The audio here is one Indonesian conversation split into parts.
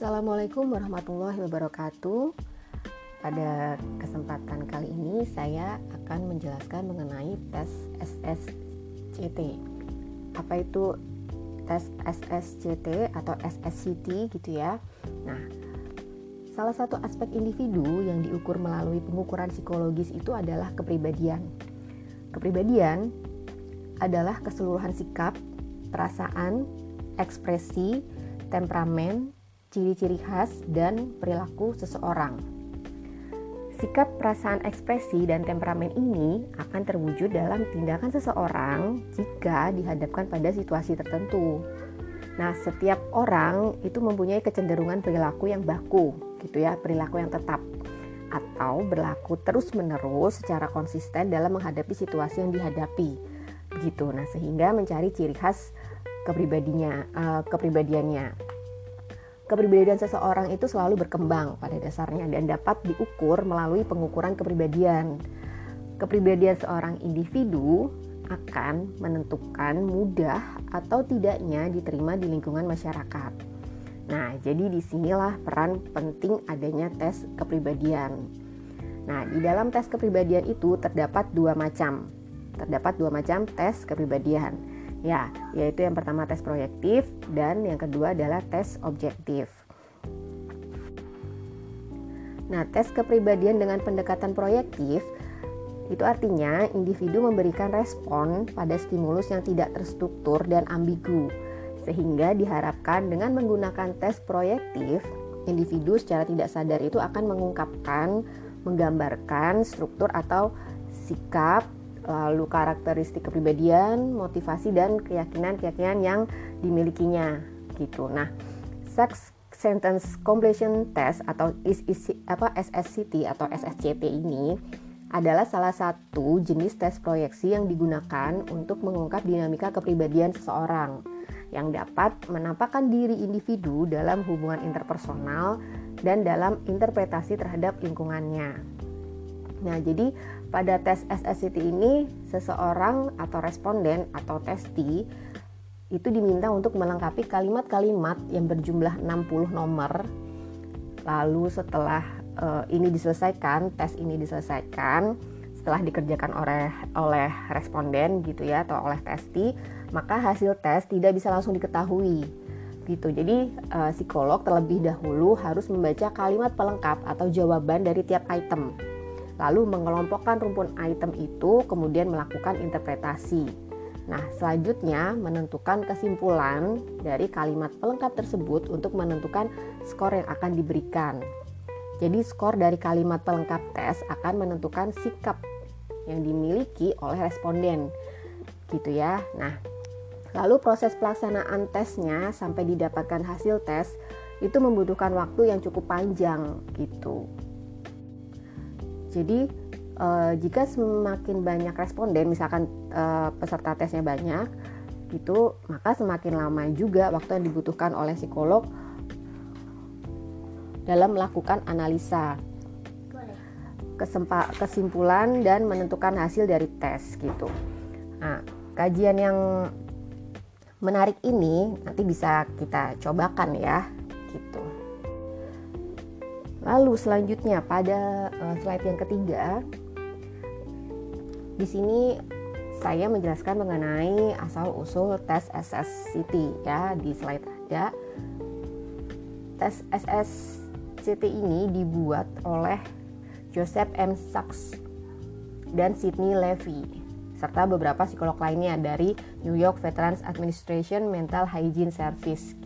Assalamualaikum warahmatullahi wabarakatuh. Pada kesempatan kali ini saya akan menjelaskan mengenai tes SSCT. Apa itu tes SSCT atau SSCT gitu ya? Nah, salah satu aspek individu yang diukur melalui pengukuran psikologis itu adalah kepribadian. Kepribadian adalah keseluruhan sikap, perasaan, ekspresi, temperamen, ciri-ciri khas, dan perilaku seseorang. Sikap, perasaan, ekspresi, dan temperamen ini akan terwujud dalam tindakan seseorang jika dihadapkan pada situasi tertentu. Nah, setiap orang itu mempunyai kecenderungan perilaku yang baku, gitu ya, perilaku yang tetap atau berlaku terus-menerus secara konsisten dalam menghadapi situasi yang dihadapi. Begitu. Nah, sehingga mencari ciri khas kepribadinya, uh, kepribadiannya kepribadian seseorang itu selalu berkembang pada dasarnya dan dapat diukur melalui pengukuran kepribadian. Kepribadian seorang individu akan menentukan mudah atau tidaknya diterima di lingkungan masyarakat. Nah, jadi di sinilah peran penting adanya tes kepribadian. Nah, di dalam tes kepribadian itu terdapat dua macam. Terdapat dua macam tes kepribadian Ya, yaitu yang pertama tes proyektif dan yang kedua adalah tes objektif. Nah, tes kepribadian dengan pendekatan proyektif itu artinya individu memberikan respon pada stimulus yang tidak terstruktur dan ambigu. Sehingga diharapkan dengan menggunakan tes proyektif, individu secara tidak sadar itu akan mengungkapkan, menggambarkan struktur atau sikap lalu karakteristik kepribadian, motivasi dan keyakinan-keyakinan yang dimilikinya gitu. Nah, sex sentence completion test atau apa SSCT atau SSCT ini adalah salah satu jenis tes proyeksi yang digunakan untuk mengungkap dinamika kepribadian seseorang yang dapat menampakkan diri individu dalam hubungan interpersonal dan dalam interpretasi terhadap lingkungannya. Nah, jadi pada tes SSCT ini, seseorang atau responden atau testi itu diminta untuk melengkapi kalimat-kalimat yang berjumlah 60 nomor. Lalu setelah uh, ini diselesaikan, tes ini diselesaikan, setelah dikerjakan oleh oleh responden gitu ya atau oleh testi, maka hasil tes tidak bisa langsung diketahui gitu. Jadi uh, psikolog terlebih dahulu harus membaca kalimat pelengkap atau jawaban dari tiap item lalu mengelompokkan rumpun item itu, kemudian melakukan interpretasi. Nah, selanjutnya menentukan kesimpulan dari kalimat pelengkap tersebut untuk menentukan skor yang akan diberikan. Jadi, skor dari kalimat pelengkap tes akan menentukan sikap yang dimiliki oleh responden. Gitu ya. Nah, lalu proses pelaksanaan tesnya sampai didapatkan hasil tes itu membutuhkan waktu yang cukup panjang gitu. Jadi uh, jika semakin banyak responden, misalkan uh, peserta tesnya banyak, itu maka semakin lama juga waktu yang dibutuhkan oleh psikolog dalam melakukan analisa kesimpulan dan menentukan hasil dari tes gitu. Nah, kajian yang menarik ini nanti bisa kita cobakan ya gitu. Lalu selanjutnya pada uh, slide yang ketiga, di sini saya menjelaskan mengenai asal usul tes SSCT ya di slide ada. Tes SSCT ini dibuat oleh Joseph M. Sachs dan Sidney Levy serta beberapa psikolog lainnya dari New York Veterans Administration Mental Hygiene Service.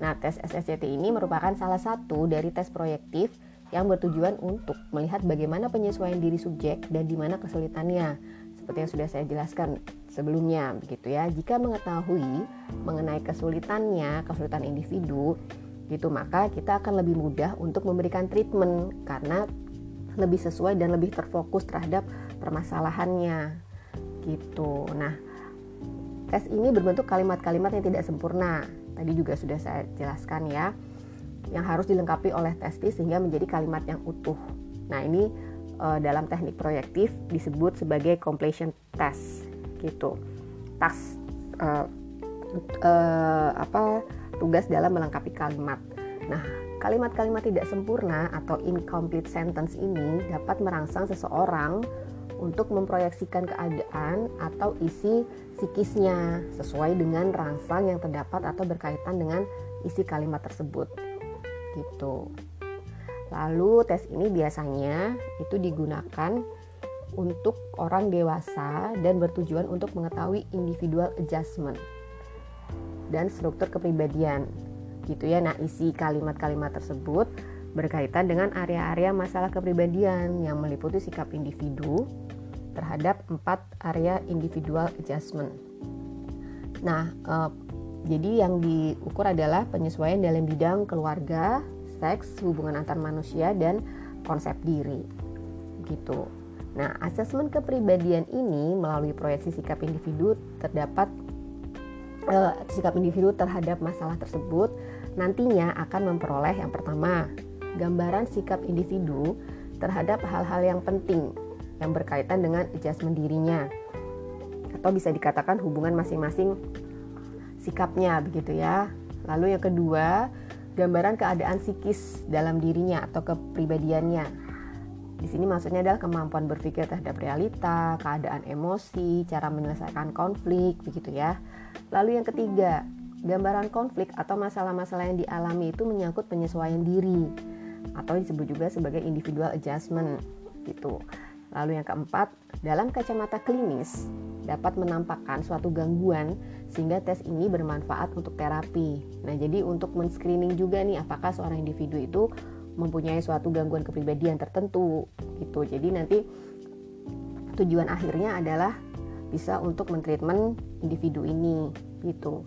Nah, tes SSCT ini merupakan salah satu dari tes proyektif yang bertujuan untuk melihat bagaimana penyesuaian diri subjek dan di mana kesulitannya. Seperti yang sudah saya jelaskan sebelumnya, begitu ya. Jika mengetahui mengenai kesulitannya, kesulitan individu, gitu maka kita akan lebih mudah untuk memberikan treatment karena lebih sesuai dan lebih terfokus terhadap permasalahannya. Gitu. Nah, tes ini berbentuk kalimat-kalimat yang tidak sempurna Tadi juga sudah saya jelaskan ya, yang harus dilengkapi oleh testi sehingga menjadi kalimat yang utuh. Nah ini e, dalam teknik proyektif disebut sebagai completion test gitu. Tas e, e, apa tugas dalam melengkapi kalimat. Nah, kalimat-kalimat tidak sempurna atau incomplete sentence ini dapat merangsang seseorang untuk memproyeksikan keadaan atau isi psikisnya sesuai dengan rangsang yang terdapat atau berkaitan dengan isi kalimat tersebut. Gitu. Lalu tes ini biasanya itu digunakan untuk orang dewasa dan bertujuan untuk mengetahui individual adjustment dan struktur kepribadian. Gitu ya. Nah, isi kalimat-kalimat tersebut berkaitan dengan area-area masalah kepribadian yang meliputi sikap individu, terhadap empat area individual adjustment. Nah, eh, jadi yang diukur adalah penyesuaian dalam bidang keluarga, seks, hubungan antar manusia, dan konsep diri. Gitu. Nah, asesmen kepribadian ini melalui proyeksi sikap individu terdapat eh, sikap individu terhadap masalah tersebut nantinya akan memperoleh yang pertama gambaran sikap individu terhadap hal-hal yang penting yang berkaitan dengan adjustment dirinya atau bisa dikatakan hubungan masing-masing sikapnya begitu ya. Lalu yang kedua, gambaran keadaan psikis dalam dirinya atau kepribadiannya. Di sini maksudnya adalah kemampuan berpikir terhadap realita, keadaan emosi, cara menyelesaikan konflik begitu ya. Lalu yang ketiga, gambaran konflik atau masalah-masalah yang dialami itu menyangkut penyesuaian diri atau disebut juga sebagai individual adjustment gitu. Lalu yang keempat, dalam kacamata klinis dapat menampakkan suatu gangguan sehingga tes ini bermanfaat untuk terapi. Nah, jadi untuk men-screening juga nih apakah seorang individu itu mempunyai suatu gangguan kepribadian tertentu gitu. Jadi nanti tujuan akhirnya adalah bisa untuk mentreatment individu ini gitu.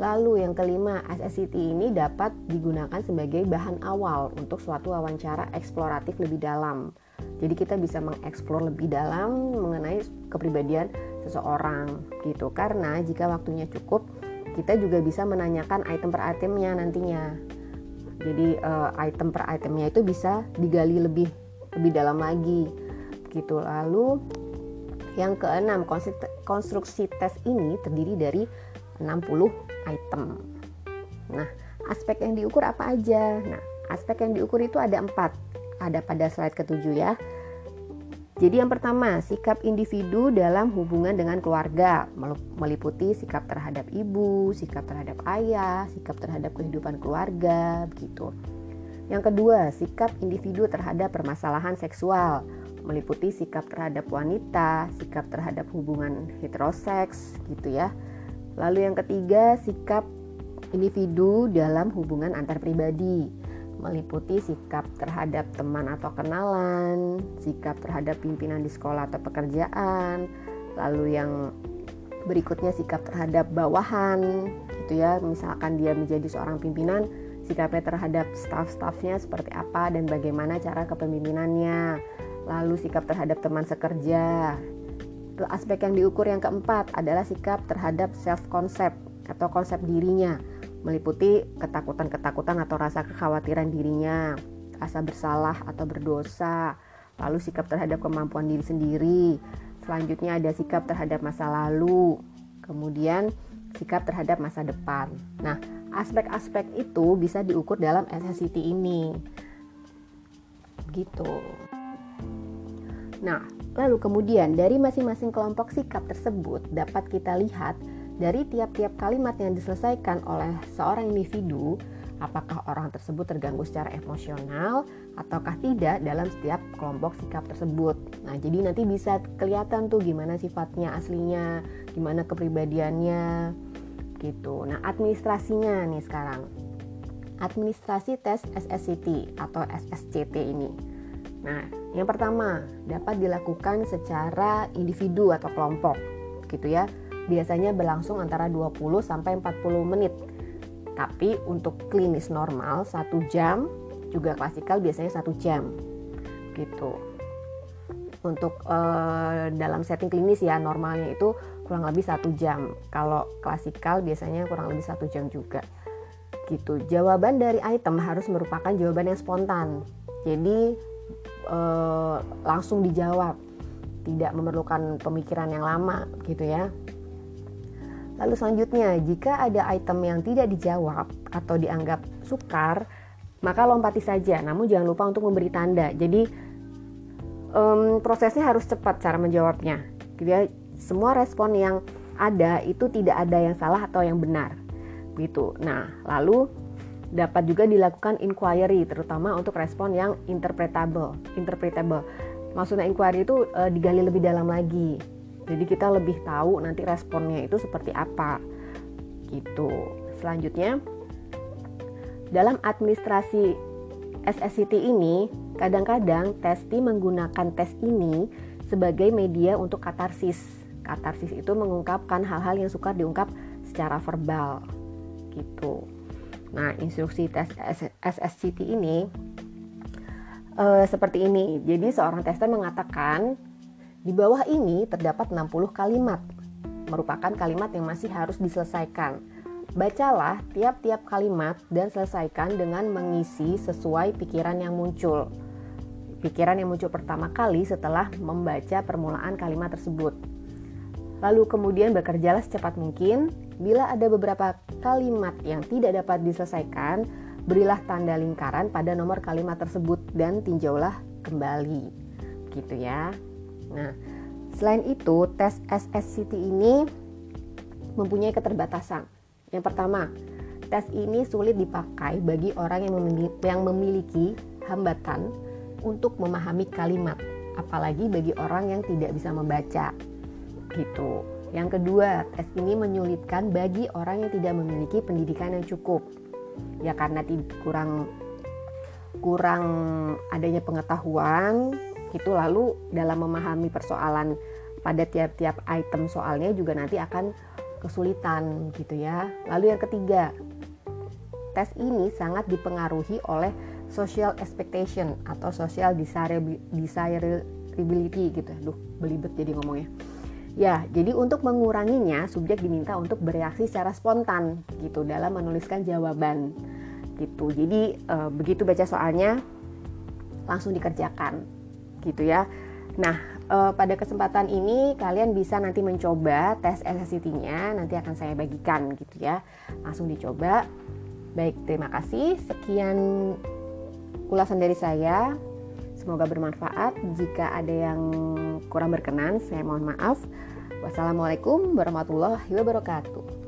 Lalu yang kelima, SSCT ini dapat digunakan sebagai bahan awal untuk suatu wawancara eksploratif lebih dalam jadi kita bisa mengeksplor lebih dalam mengenai kepribadian seseorang gitu. Karena jika waktunya cukup, kita juga bisa menanyakan item per itemnya nantinya. Jadi uh, item per itemnya itu bisa digali lebih lebih dalam lagi gitu. Lalu yang keenam, konstruksi tes ini terdiri dari 60 item. Nah, aspek yang diukur apa aja? Nah, aspek yang diukur itu ada empat ada pada slide ketujuh ya. Jadi yang pertama, sikap individu dalam hubungan dengan keluarga meliputi sikap terhadap ibu, sikap terhadap ayah, sikap terhadap kehidupan keluarga, begitu. Yang kedua, sikap individu terhadap permasalahan seksual meliputi sikap terhadap wanita, sikap terhadap hubungan heteroseks, gitu ya. Lalu yang ketiga, sikap individu dalam hubungan antar pribadi meliputi sikap terhadap teman atau kenalan, sikap terhadap pimpinan di sekolah atau pekerjaan, lalu yang berikutnya sikap terhadap bawahan, gitu ya. Misalkan dia menjadi seorang pimpinan, sikapnya terhadap staff-staffnya seperti apa dan bagaimana cara kepemimpinannya. Lalu sikap terhadap teman sekerja. Aspek yang diukur yang keempat adalah sikap terhadap self concept atau konsep dirinya meliputi ketakutan-ketakutan atau rasa kekhawatiran dirinya, rasa bersalah atau berdosa, lalu sikap terhadap kemampuan diri sendiri. Selanjutnya ada sikap terhadap masa lalu, kemudian sikap terhadap masa depan. Nah, aspek-aspek itu bisa diukur dalam SSCT ini. Gitu. Nah, lalu kemudian dari masing-masing kelompok sikap tersebut dapat kita lihat dari tiap-tiap kalimat yang diselesaikan oleh seorang individu, apakah orang tersebut terganggu secara emosional ataukah tidak dalam setiap kelompok sikap tersebut. Nah, jadi nanti bisa kelihatan tuh gimana sifatnya aslinya, gimana kepribadiannya gitu. Nah, administrasinya nih sekarang. Administrasi tes SSCT atau SSCT ini. Nah, yang pertama dapat dilakukan secara individu atau kelompok gitu ya biasanya berlangsung antara 20 sampai 40 menit. Tapi untuk klinis normal satu jam, juga klasikal biasanya satu jam, gitu. Untuk uh, dalam setting klinis ya normalnya itu kurang lebih satu jam. Kalau klasikal biasanya kurang lebih satu jam juga, gitu. Jawaban dari item harus merupakan jawaban yang spontan. Jadi uh, langsung dijawab, tidak memerlukan pemikiran yang lama, gitu ya. Lalu selanjutnya, jika ada item yang tidak dijawab atau dianggap sukar, maka lompati saja. Namun jangan lupa untuk memberi tanda. Jadi um, prosesnya harus cepat cara menjawabnya. Jadi ya. semua respon yang ada itu tidak ada yang salah atau yang benar. Gitu. Nah, lalu dapat juga dilakukan inquiry terutama untuk respon yang interpretable. Interpretable. Maksudnya inquiry itu e, digali lebih dalam lagi. Jadi kita lebih tahu nanti responnya itu seperti apa. Gitu. Selanjutnya dalam administrasi SSCT ini kadang-kadang testi menggunakan tes ini sebagai media untuk katarsis. Katarsis itu mengungkapkan hal-hal yang suka diungkap secara verbal gitu. Nah, instruksi tes SSCT ini uh, seperti ini. Jadi seorang tester mengatakan di bawah ini terdapat 60 kalimat merupakan kalimat yang masih harus diselesaikan. Bacalah tiap-tiap kalimat dan selesaikan dengan mengisi sesuai pikiran yang muncul. Pikiran yang muncul pertama kali setelah membaca permulaan kalimat tersebut. Lalu kemudian bekerjalah secepat mungkin Bila ada beberapa kalimat yang tidak dapat diselesaikan, berilah tanda lingkaran pada nomor kalimat tersebut dan tinjaulah kembali. Gitu ya. Nah, selain itu, tes SSCT ini mempunyai keterbatasan. Yang pertama, tes ini sulit dipakai bagi orang yang memiliki, yang memiliki hambatan untuk memahami kalimat, apalagi bagi orang yang tidak bisa membaca. Gitu. Yang kedua, tes ini menyulitkan bagi orang yang tidak memiliki pendidikan yang cukup. Ya karena kurang kurang adanya pengetahuan itu lalu dalam memahami persoalan pada tiap-tiap item soalnya juga nanti akan kesulitan gitu ya. Lalu yang ketiga, tes ini sangat dipengaruhi oleh social expectation atau social desirability gitu. Duh, belibet jadi ngomongnya Ya, jadi untuk menguranginya, subjek diminta untuk bereaksi secara spontan gitu dalam menuliskan jawaban gitu. Jadi e, begitu baca soalnya langsung dikerjakan gitu ya. Nah, e, pada kesempatan ini kalian bisa nanti mencoba tes SSCT-nya, nanti akan saya bagikan gitu ya. Langsung dicoba. Baik, terima kasih. Sekian ulasan dari saya. Semoga bermanfaat. Jika ada yang kurang berkenan, saya mohon maaf. Wassalamualaikum warahmatullahi wabarakatuh.